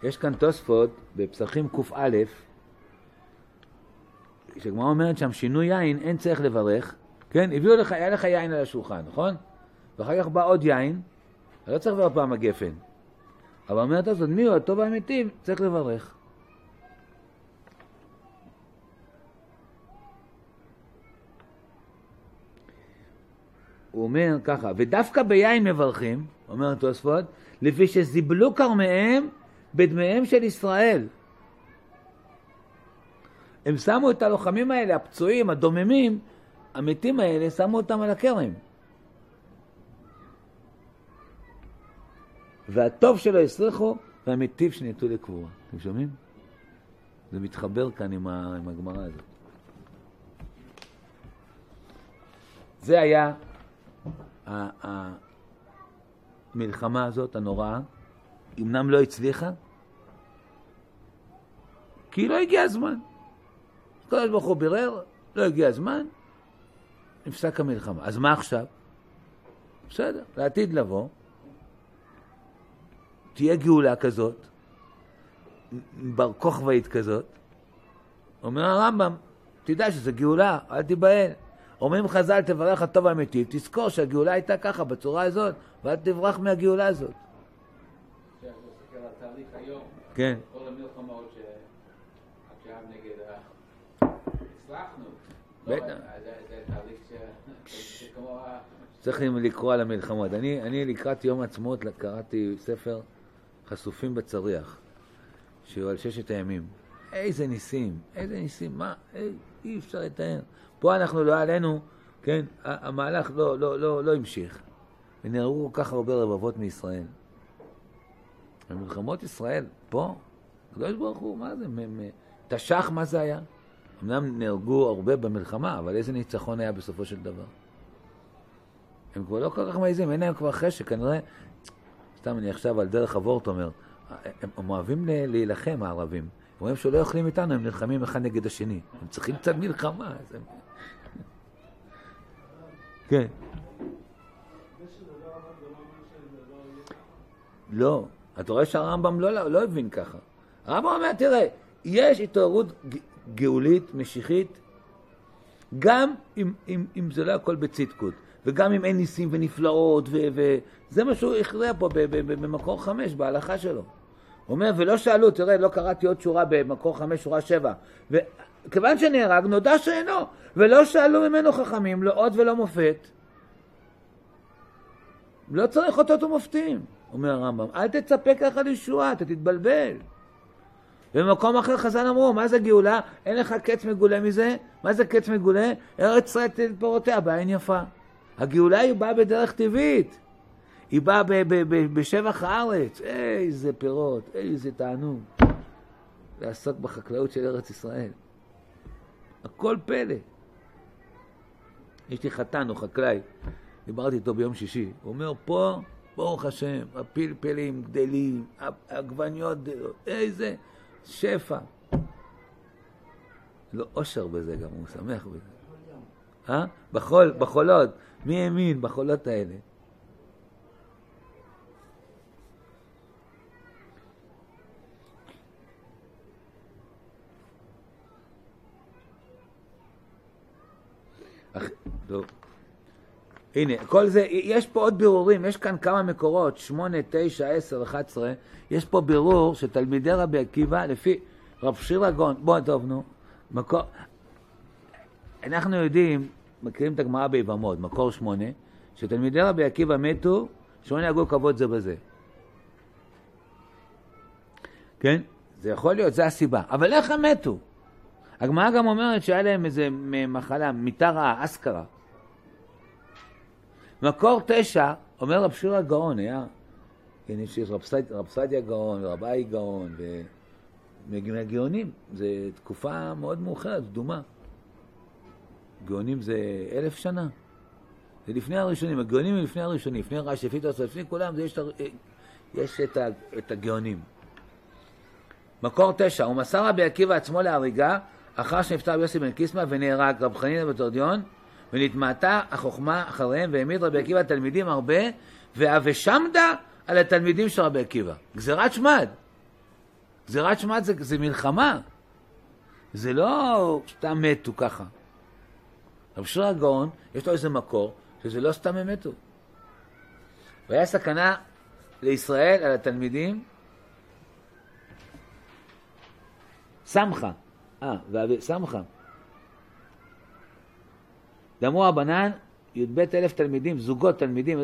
יש כאן תוספות בפסחים קא, שגמרא אומרת שם שינוי יין, אין צריך לברך, כן? הביאו לך, היה לך יין על השולחן, נכון? ואחר כך בא עוד יין, לא צריך לברך פעם הגפן. אבל אומרת הזאת, מי הוא הטוב והאמיתי, צריך לברך. הוא אומר ככה, ודווקא ביין מברכים, אומר תוספות, לפי שזיבלו כרמיהם בדמיהם של ישראל. הם שמו את הלוחמים האלה, הפצועים, הדוממים, המתים האלה, שמו אותם על הכרם. והטוב שלו הסריחו, והמיטיב שניתו לקבורה. אתם שומעים? זה מתחבר כאן עם, עם הגמרא הזאת. זה היה המלחמה הזאת, הנוראה, אמנם לא הצליחה, כי לא הגיע הזמן. הקדוש ברוך הוא בירר, לא הגיע הזמן, נפסק המלחמה. אז מה עכשיו? בסדר, לעתיד לבוא, תהיה גאולה כזאת, בר כוכבית כזאת. אומר הרמב"ם, תדע שזה גאולה, אל תיבהל. אומרים חז"ל, תברך הטוב האמיתי, תזכור שהגאולה הייתה ככה, בצורה הזאת, ואל תברח מהגאולה הזאת. כן. כל המלחמות שעכשיו נגד ה... הצלחנו. בטח. צריכים לקרוא על המלחמות. אני, אני לקראת יום העצמאות קראתי ספר חשופים בצריח, שהוא על ששת הימים. איזה ניסים, איזה ניסים, מה, אי, אי אפשר לתאר. פה אנחנו לא עלינו, כן, המהלך לא, לא, לא, לא המשיך. ונהרגו כל כך הרבה רבבות מישראל. במלחמות ישראל, פה, הקדוש ברוך הוא, מה זה, תש"ח מה זה היה? אמנם נהרגו הרבה במלחמה, אבל איזה ניצחון היה בסופו של דבר? הם כבר לא כל כך מעיזים, אין להם כבר חשק, כנראה, סתם אני עכשיו על דרך אבורט אומר, הם, הם אוהבים להילחם, הערבים. רואים שלא יכולים איתנו, הם נלחמים אחד נגד השני. הם צריכים קצת מלחמה. כן. לא, אתה רואה שהרמב"ם לא, לא הבין ככה. הרמב"ם אומר, תראה, יש התעוררות גאולית, משיחית, גם אם, אם, אם זה לא הכל בצדקות, וגם אם אין ניסים ונפלאות, וזה מה שהוא הכריע פה במקור חמש, בהלכה שלו. אומר, ולא שאלו, תראה, לא קראתי עוד שורה במקור חמש, שורה שבע. וכיוון שנהרג, נודע שאינו, ולא שאלו ממנו חכמים, לא אות ולא מופת. לא צריך אותות ומופתים, אומר הרמב"ם. אל תצפה ככה לישועה, אתה תתבלבל. במקום אחר חז"ל אמרו, מה זה גאולה? אין לך קץ מגולה מזה? מה זה קץ מגולה? ארץ ישראל תתן פירותיה בעין יפה. הגאולה היא באה בדרך טבעית. היא באה בשבח הארץ. איזה פירות, איזה תענוג. לעסוק בחקלאות של ארץ ישראל. הכל פלא. יש לי חתן, הוא חקלאי, דיברתי איתו ביום שישי. הוא אומר, פה, ברוך השם, הפלפלים גדלים, העגבניות גדלות, איזה... שפע. לא אושר בזה גם, הוא שמח בזה. אה? בחול, בחולות. מי האמין בחולות האלה? טוב. הנה, כל זה, יש פה עוד בירורים, יש כאן כמה מקורות, 8, 9, 10, 11, יש פה בירור שתלמידי רבי עקיבא, לפי רב שיר הגאון, בוא, טוב, נו, מקור, אנחנו יודעים, מכירים את הגמרא ביבמות, מקור 8, שתלמידי רבי עקיבא מתו, שלא נהגו כבוד זה בזה. כן? זה יכול להיות, זה הסיבה. אבל איך הם מתו? הגמרא גם אומרת שהיה להם איזה מחלה, מיתה רעה, אסכרה. מקור תשע, אומר רב שיר הגאון, היה, כן, יש רב, סד, רב סדיה גאון, רבי גאון, ומהגאונים, זו תקופה מאוד מאוחרת, קדומה. גאונים זה אלף שנה. זה לפני הראשונים, הגאונים הם לפני הראשונים, לפני רש"י, לפני תוספות, לפני כולם, יש, יש את, ה, את הגאונים. מקור תשע, הוא מסר רבי עקיבא עצמו להריגה אחר שנפטר יוסי בן קיסמא ונהרג רב חנינא בתורדיון ונתמעטה החוכמה אחריהם, והעמיד רבי עקיבא תלמידים הרבה, והוושמדה על התלמידים של רבי עקיבא. גזירת שמד. גזירת שמד זה, זה מלחמה. זה לא סתם מתו ככה. רב שיר הגאון, יש לו איזה מקור, שזה לא סתם הם מתו. והיה סכנה לישראל על התלמידים. סמכה, אה, סמכה. ואמרו הבנן, י"ב אלף תלמידים, זוגות תלמידים,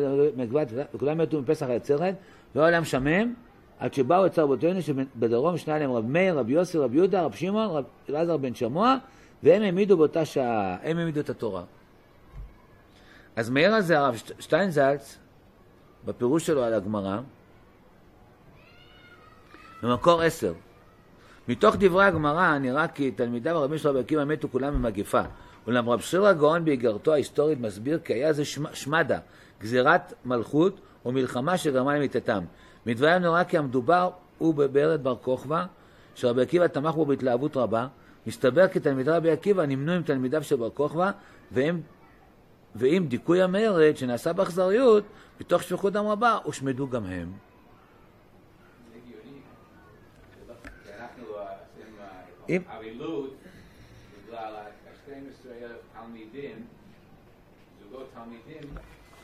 וכולם מתו מפסח היצרת, והעולם שמם, עד שבאו את רבותינו שבדרום שני עליהם רב מאיר, רב יוסי, רב יהודה, רב שמעון, רב אלעזר בן שמוע, והם העמידו באותה שעה, הם העמידו את התורה. אז מאיר הזה, הרב שטיינזלץ, בפירוש שלו על הגמרא, במקור עשר, מתוך דברי הגמרא נראה כי תלמידיו הרבים של רבי עקיבא מתו כולם במגפה. אולם רב שיר הגאון באיגרתו ההיסטורית מסביר כי היה זה שמדה, גזירת מלכות או מלחמה שגרמה למיתתם. מדבריה נורא כי המדובר הוא בברד בר כוכבא, שרבי עקיבא תמך בו בהתלהבות רבה. מסתבר כי תלמידי רבי עקיבא נמנו עם תלמידיו של בר כוכבא, והם, ועם דיכוי המרד שנעשה באכזריות, מתוך שפיכות דם רבה, הושמדו גם הם. אם- אבילות, בגלל ה-12 אלף תלמידים, זוגות תלמידים,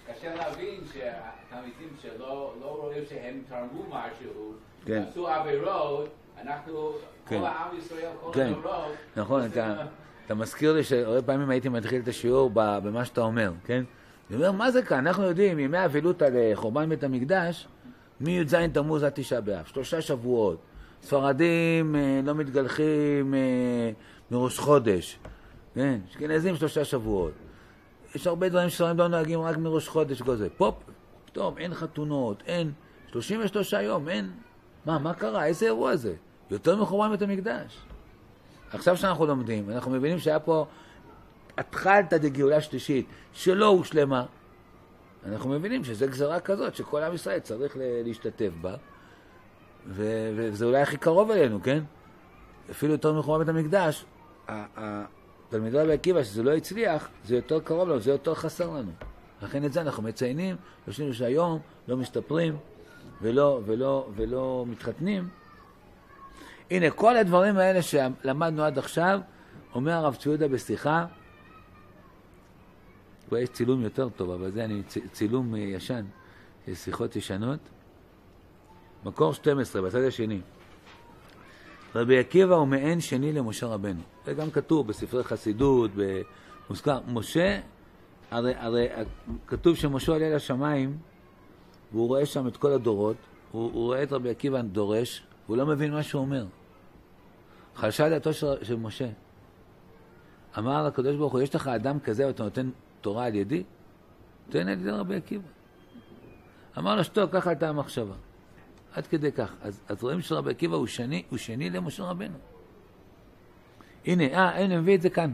קשה להבין שהתלמידים שלא לא רואים שהם תרמו משהו, כן. עשו עבירות, אנחנו, כן. כל העם ישראל, כל כן. הדורות, נכון, אתה, אתה מזכיר לי שהרבה פעמים הייתי מתחיל את השיעור במה שאתה אומר, כן? אני אומר, מה זה כאן? אנחנו יודעים, ימי אבילות על אה, חורבן בית המקדש, מי"ז תמוז עד תשעה באב, שלושה שבועות. ספרדים אה, לא מתגלחים אה, מראש חודש, כן? אשכנזים שלושה שבועות. יש הרבה דברים שספרדים לא נוהגים רק מראש חודש וכל פופ, פתאום אין חתונות, אין, 33 יום, אין. מה, מה קרה? איזה אירוע זה? יותר מחורבן בית המקדש. עכשיו שאנחנו לומדים, אנחנו מבינים שהיה פה התחלתא דגאולה שלישית, שלא הושלמה. אנחנו מבינים שזו גזרה כזאת, שכל עם ישראל צריך להשתתף בה, וזה אולי הכי קרוב אלינו, כן? אפילו יותר מחורבן בית המקדש, תלמידי רבי עקיבא, שזה לא הצליח, זה יותר קרוב לנו, זה יותר חסר לנו. לכן את זה אנחנו מציינים, יושבים שהיום לא מסתפרים ולא, ולא, ולא מתחתנים. הנה, כל הדברים האלה שלמדנו עד עכשיו, אומר הרב צבי בשיחה, כבר יש צילום יותר טוב, אבל זה אני צילום ישן, שיחות ישנות. מקור 12, בצד השני. רבי עקיבא הוא מעין שני למשה רבנו. זה גם כתוב בספרי חסידות, במוזכר. משה, הרי, הרי כתוב שמשה עולה לשמיים, והוא רואה שם את כל הדורות, הוא, הוא רואה את רבי עקיבא דורש, והוא לא מבין מה שהוא אומר. חלשה דעתו של, של משה. אמר לקדוש ברוך הוא, יש לך אדם כזה ואתה נותן תורה על ידי? תן על ידי רבי עקיבא. אמר לו, שתוק, ככה הייתה המחשבה. עד כדי כך. אז, אז רואים שרבי עקיבא הוא שני, הוא שני למשה רבנו. הנה, אה, הנה, מביא את זה כאן,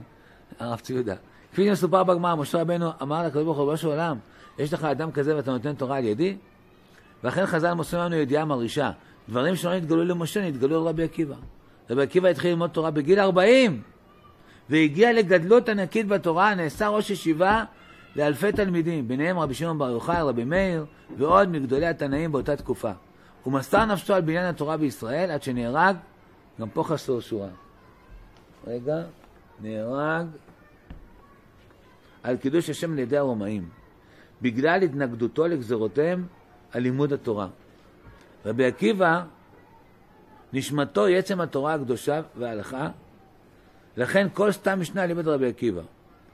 הרב צבי יהודה. כפי שמסופר בגמרא, משה רבנו אמר לקדוש ברוך הוא, ריבונו של עולם, יש לך אדם כזה ואתה נותן תורה על ידי? ואכן חז"ל מוסרים לנו ידיעה מרעישה. דברים שלא נתגלו למשה, נתגלו לרבי עקיבא. רבי עקיבא התחיל ללמוד תורה בגיל 40, והגיע לגדלות ענקית בתורה, נעשה ראש ישיבה לאלפי תלמידים, ביניהם רבי שמעון בר יוחאי, רבי מאיר, ועוד מגדולי התנאים באותה תקופה. הוא מסר נפשו על בניין התורה בישראל עד שנהרג, גם פה חסר שורה. רגע, נהרג על קידוש השם על ידי הרומאים, בגלל התנגדותו לגזרותיהם על לימוד התורה. רבי עקיבא, נשמתו היא עצם התורה הקדושה וההלכה, לכן כל סתם משנה לימד רבי עקיבא.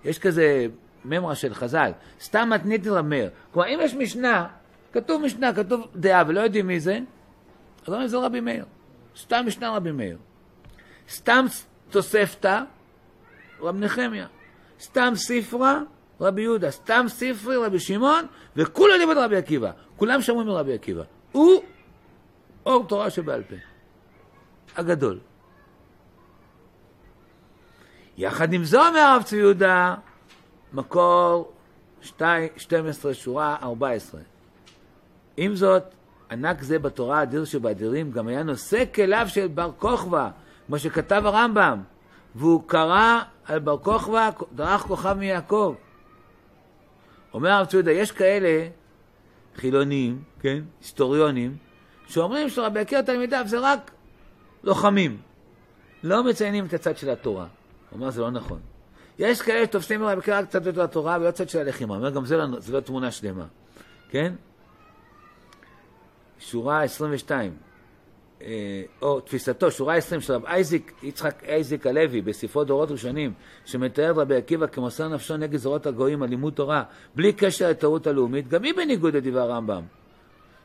יש כזה ממרה של חז"ל, סתם מתנית רב מאיר. כלומר, אם יש משנה, כתוב משנה, כתוב דעה, ולא יודעים מי זה, אז אומרים זה רבי מאיר. סתם משנה רבי מאיר. סתם תוספתא, רב נחמיה. סתם ספרה, רבי יהודה. סתם ספרי, רבי שמעון, וכולו לימד רבי עקיבא. כולם שמעו מרבי עקיבא. הוא אור תורה שבעל פה. הגדול. יחד עם זו, אומר הרב צבי יהודה, מקור 2, 12, שורה 14. עם זאת, ענק זה בתורה האדיר שבאדירים גם היה נושא כליו של בר כוכבא, כמו שכתב הרמב"ם, והוא קרא על בר כוכבא, דרך כוכב מיעקב. אומר הרב צבי יהודה, יש כאלה חילונים, כן, היסטוריונים, שאומרים שרבי עקיבא תלמידיו זה רק לוחמים, לא מציינים את הצד של התורה. הוא אומר, זה לא נכון. יש כאלה שתופסים רבי עקיבא רק קצת יותר התורה ולא צד של הלחימה. הוא אומר, גם זה לא, זה לא תמונה שלמה, כן? שורה 22, אה, או תפיסתו, שורה 20 של רב אייזיק, יצחק אייזיק הלוי, בספרו דורות ראשונים, שמתאר את רבי עקיבא כמוסר נפשו נגד זרועות הגויים על לימוד תורה, בלי קשר לטעות הלאומית, גם היא בניגוד לדברי הרמב"ם.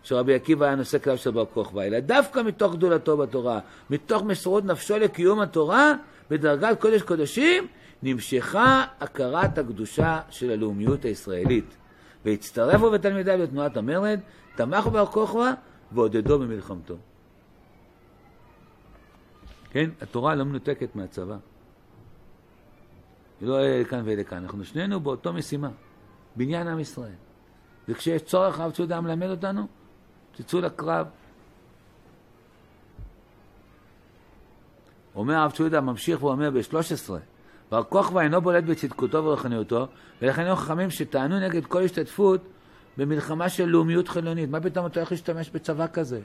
שרבי עקיבא היה נושא כלל של בר כוכבא, אלא דווקא מתוך גדולתו בתורה, מתוך מסירות נפשו לקיום התורה, בדרגת קודש קודשים, נמשכה הכרת הקדושה של הלאומיות הישראלית. והצטרפו בתלמידיו לתנועת המרד, תמכו בר כוכבא ועודדו במלחמתו. כן, התורה לא מנותקת מהצבא. היא לא אלה לכאן ואלה כאן. אנחנו שנינו באותו משימה, בניין עם ישראל. וכשיש צורך, הרב צודה מלמד אותנו, תצאו לקרב. אומר הרב צודה, ממשיך ואומר ב-13, בר כוכבא אינו בולט בצדקותו ורוחניותו, ולכן היו חכמים שטענו נגד כל השתתפות במלחמה של לאומיות חילונית. מה פתאום אתה הולך להשתמש בצבא כזה?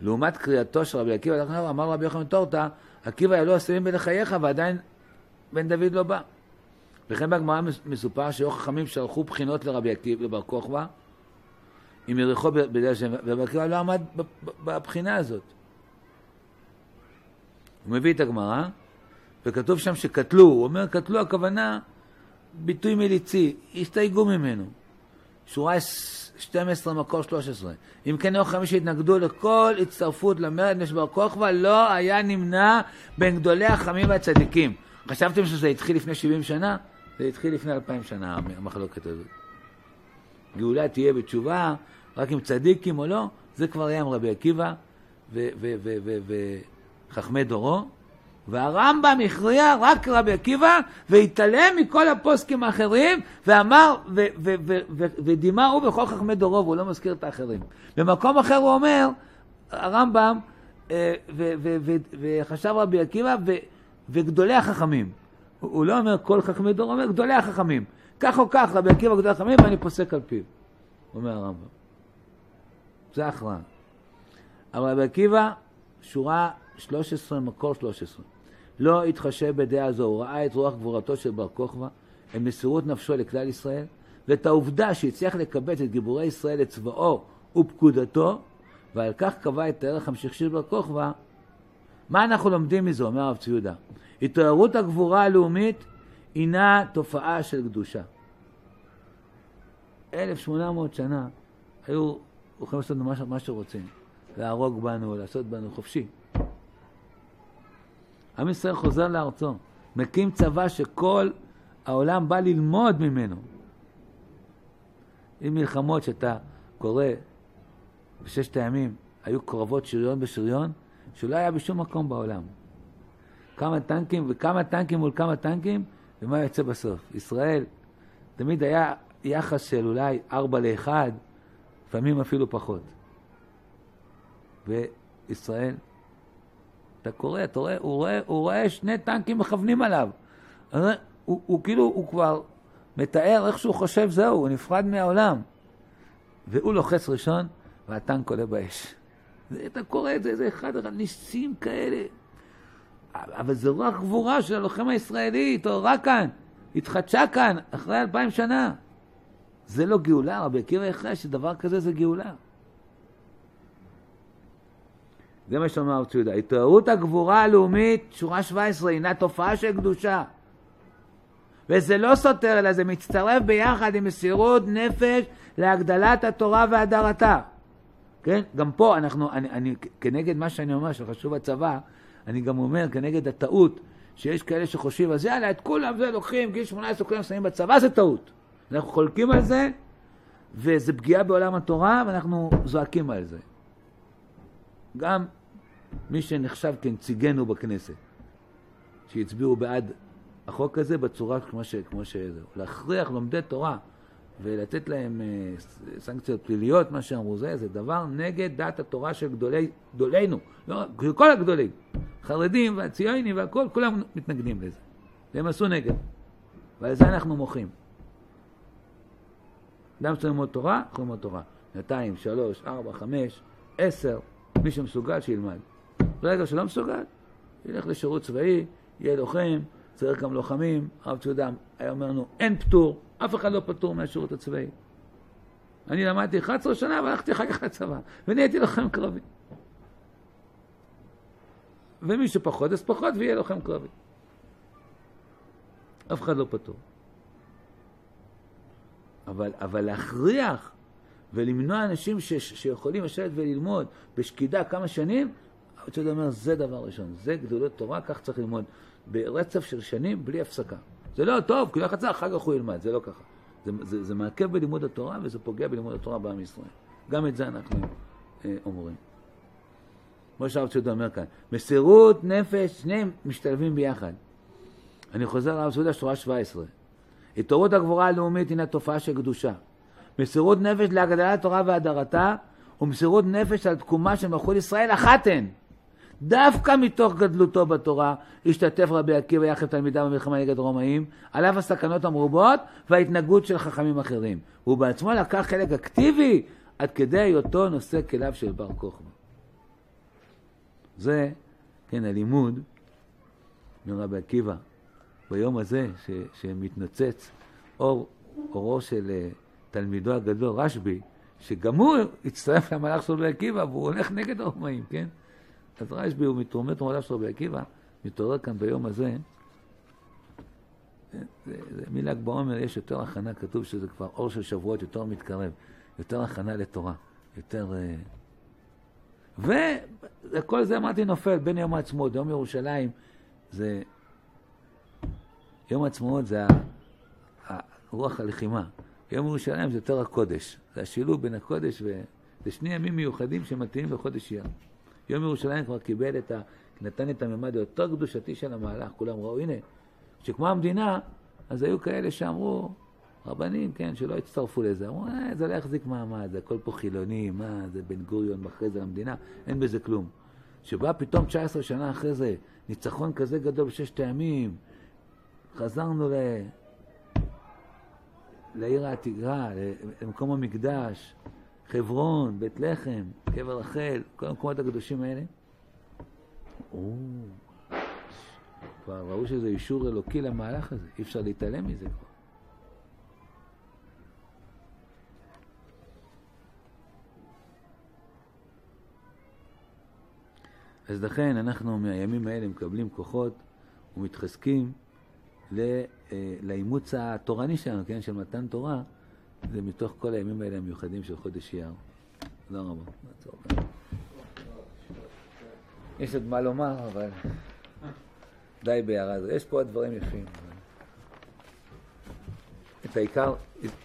לעומת קריאתו של רבי עקיבא, אמר רבי יוחנן טורטה, עקיבא יעלו הסמים בלחייך ועדיין בן דוד לא בא. וכן בגמרא מסופר שהיו חכמים שלחו בחינות לרבי עקיבא, לבר כוכבא, עם יריחו בדרך שם, ורבי עקיבא לא עמד בבחינה הזאת. הוא מביא את הגמרא, וכתוב שם שקטלו, הוא אומר קטלו הכוונה ביטוי מליצי, הסתייגו ממנו. שורה 12 מקור 13. אם כן היו חכמים שהתנגדו לכל הצטרפות למרד נש בר כוכבא, לא היה נמנע בין גדולי החכמים והצדיקים. חשבתם שזה התחיל לפני 70 שנה? זה התחיל לפני 2,000 שנה, המחלוקת הזאת. גאולה תהיה בתשובה, רק עם צדיקים או לא, זה כבר היה עם רבי עקיבא וחכמי דורו. והרמב"ם הכריע רק רבי עקיבא והתעלם מכל הפוסקים האחרים ואמר ודימה הוא בכל חכמי דורו והוא לא מזכיר את האחרים. במקום אחר הוא אומר, הרמב"ם אה, וחשב רבי עקיבא וגדולי החכמים. הוא לא אומר כל חכמי דורו, הוא אומר גדולי החכמים. כך או כך רבי עקיבא גדולי החכמים ואני פוסק על פיו, אומר הרמב"ם. זה הכרעה. אבל רבי עקיבא, שורה 13, מקור 13. לא התחשב בדעה זו, הוא ראה את רוח גבורתו של בר כוכבא, את מסירות נפשו לכלל ישראל, ואת העובדה שהצליח לקבץ את גיבורי ישראל לצבאו ופקודתו, ועל כך קבע את הערך המשך של בר כוכבא. מה אנחנו לומדים מזה, אומר הרב ציודה? התעוררות הגבורה הלאומית הינה תופעה של קדושה. 1800 שנה היו יכולים לעשות מה שרוצים, להרוג בנו, לעשות בנו חופשי. עם ישראל חוזר לארצו, מקים צבא שכל העולם בא ללמוד ממנו. עם מלחמות שאתה קורא בששת הימים, היו קרבות שריון בשריון, שלא היה בשום מקום בעולם. כמה טנקים וכמה טנקים מול כמה טנקים, ומה יוצא בסוף? ישראל, תמיד היה יחס של אולי ארבע לאחד, לפעמים אפילו פחות. וישראל אתה קורא, אתה רואה, הוא רואה, הוא רואה שני טנקים מכוונים עליו. הוא, הוא, הוא כאילו, הוא כבר מתאר איך שהוא חושב, זהו, הוא נפרד מהעולם. והוא לוחץ ראשון, והטנק עולה באש. אתה קורא את זה, זה אחד הניסים כאלה. אבל זה רק גבורה של הלוחם הישראלי, התעוררה כאן, התחדשה כאן, אחרי אלפיים שנה. זה לא גאולה, רבי עקיבא הכריע שדבר כזה זה גאולה. זה מה שאומר הרב ציודה. התעוררות הגבורה הלאומית, שורה 17, הינה תופעה של קדושה. וזה לא סותר, אלא זה מצטרף ביחד עם מסירות נפש להגדלת התורה והדרתה. כן? גם פה אנחנו, אני, אני, כנגד מה שאני אומר, שחשוב הצבא, אני גם אומר, כנגד הטעות, שיש כאלה שחושבים, אז יאללה, את כולם זה לוקחים, גיל 18 כולם שמים בצבא, זה טעות. אנחנו חולקים על זה, וזה פגיעה בעולם התורה, ואנחנו זועקים על זה. גם מי שנחשב כנציגנו בכנסת, שהצביעו בעד החוק הזה בצורה כמו, ש, כמו שזה. להכריח לומדי תורה ולתת להם אה, סנקציות פליליות, מה שאמרו זה, זה דבר נגד דת התורה של גדולי, גדולינו, לא, כל הגדולים, חרדים והציונים והכל, כולם מתנגדים לזה. והם עשו נגד. ועל זה אנחנו מוחים. אדם צריך ללמוד תורה, יכול ללמוד תורה. שנתיים, שלוש, ארבע, חמש, עשר, מי שמסוגל שילמד. ברגע שלא מסוגל, ילך לשירות צבאי, יהיה לוחם, צריך גם לוחמים. הרב צודה היה אומר לנו, אין פטור, אף אחד לא פטור מהשירות הצבאי. אני למדתי 11 שנה והלכתי אחר כך לצבא, ונהייתי לוחם קרבי. ומי שפחות אז פחות ויהיה לוחם קרבי. אף אחד לא פטור. אבל, אבל להכריח ולמנוע אנשים ש, שיכולים לשבת וללמוד בשקידה כמה שנים, הרצל אומר, זה דבר ראשון, זה גדולות תורה, כך צריך ללמוד, ברצף של שנים בלי הפסקה. זה לא טוב, כי לא חצה, אחר כך הוא ילמד, זה לא ככה. זה, זה, זה מעכב בלימוד התורה וזה פוגע בלימוד התורה בעם ישראל. גם את זה אנחנו אה, אומרים. כמו שהרב צודה אומר כאן, מסירות נפש, שניהם משתלבים ביחד. אני חוזר לרב צודה, שורה 17. התעוררות הגבורה הלאומית הינה תופעה של קדושה. מסירות נפש להגדלת התורה והדרתה, ומסירות נפש על תקומה של מלכות ישראל אחת הן. דווקא מתוך גדלותו בתורה השתתף רבי עקיבא יחד תלמידיו במלחמה נגד רומאים, על אף הסכנות המרובות וההתנהגות של חכמים אחרים. הוא בעצמו לקח חלק אקטיבי עד כדי היותו נושא כליו של בר כוכבא. זה, כן, הלימוד מרבי עקיבא, ביום הזה ש, שמתנוצץ אור, אורו של uh, תלמידו הגדול, רשב"י, שגם הוא הצטרף למהלך של רבי עקיבא והוא הולך נגד הרומאים, כן? אז רשב"י הוא מתרומם המהלך של רבי עקיבא, מתעורר כאן ביום הזה. זה, זה, זה מל"ג בעומר יש יותר הכנה, כתוב שזה כבר אור של שבועות יותר מתקרב, יותר הכנה לתורה, יותר... Uh, וכל זה אמרתי נופל בין יום העצמאות, יום ירושלים זה... יום העצמאות זה רוח הלחימה. יום ירושלים זה יותר הקודש. זה השילוב בין הקודש ו... זה שני ימים מיוחדים שמתאימים לחודש אייר. יום ירושלים כבר קיבל את ה... נתן את הממד היותר קדושתי של המהלך. כולם ראו, הנה, שכמו המדינה, אז היו כאלה שאמרו, רבנים, כן, שלא הצטרפו לזה. אמרו, אה, זה לא יחזיק מעמד, זה הכל פה חילוני, מה, זה בן גוריון ואחרי זה המדינה, אין בזה כלום. שבא פתאום 19 שנה אחרי זה, ניצחון כזה גדול בששת הימים, חזרנו ל... לעיר העתירה, למקום המקדש, חברון, בית לחם, קבר רחל, כל המקומות הקדושים האלה. או, כבר ראו שזה אישור אלוקי למהלך הזה, אי אפשר להתעלם מזה כבר. אז לכן אנחנו מהימים האלה מקבלים כוחות ומתחזקים אה, לאימוץ התורני שלנו, כן, של מתן תורה, זה מתוך כל הימים האלה המיוחדים של חודש אייר. תודה רבה. יש עוד מה לומר, אבל די בהערה הזו. יש פה עוד דברים יפים. את העיקר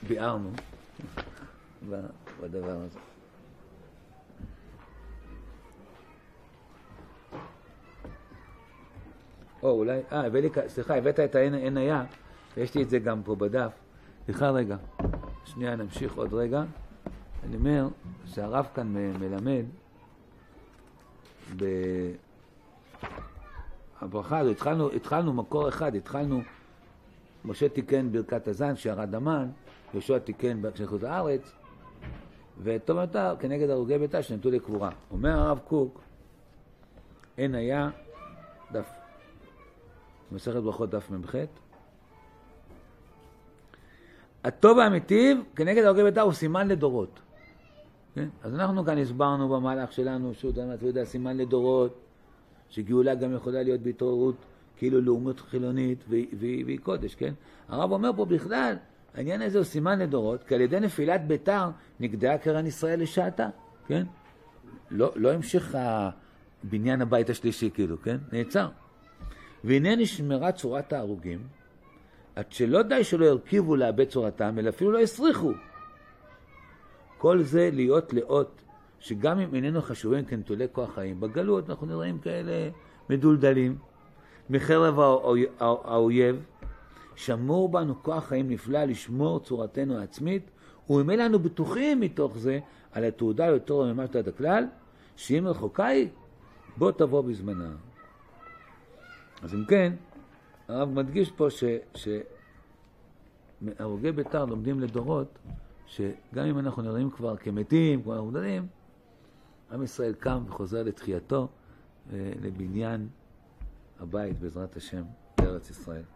ביארנו בדבר הזה. או אולי, אה, הבאתי, סליחה, הבאת את העין היה, ויש לי את זה גם פה בדף. סליחה רגע, שנייה נמשיך עוד רגע. אני אומר שהרב כאן מלמד בברכה הזו, התחלנו, התחלנו מקור אחד, התחלנו, משה תיקן ברכת הזן שירד המן, יהושע תיקן כשנכות הארץ, ותום יותר כנגד הרוגי ביתה שנתו לקבורה. אומר הרב קוק, אין היה, דף מסכת ברכות דף מ"ח. הטוב האמיתי כנגד הרגי בית"ר הוא סימן לדורות. כן? אז אנחנו כאן הסברנו במהלך שלנו, שהוא יודע, סימן לדורות, שגאולה גם יכולה להיות בהתעוררות כאילו לאומות חילונית והיא, והיא קודש, כן? הרב אומר פה בכלל, העניין הזה הוא סימן לדורות, כי על ידי נפילת ביתר נגדעה קרן ישראל לשעתה, כן? לא, לא המשיך בניין הבית השלישי כאילו, כן? נעצר. והנה נשמרה צורת ההרוגים, עד שלא די שלא הרכיבו לאבד צורתם, אלא אפילו לא הסריחו. כל זה להיות לאות, שגם אם איננו חשובים כנטולי כוח חיים, בגלות אנחנו נראים כאלה מדולדלים, מחרב האויב, שמור בנו כוח חיים נפלא לשמור צורתנו העצמית, וממילא אנו בטוחים מתוך זה על התעודה יותר ממה שתת הכלל, שאם רחוקה היא, בוא תבוא בזמנה. אז אם כן, הרב מדגיש פה שהרוגי בית"ר לומדים לדורות, שגם אם אנחנו נראים כבר כמתים, כמו אנחנו מדברים, עם ישראל קם וחוזר לתחייתו, אה, לבניין הבית בעזרת השם בארץ ישראל.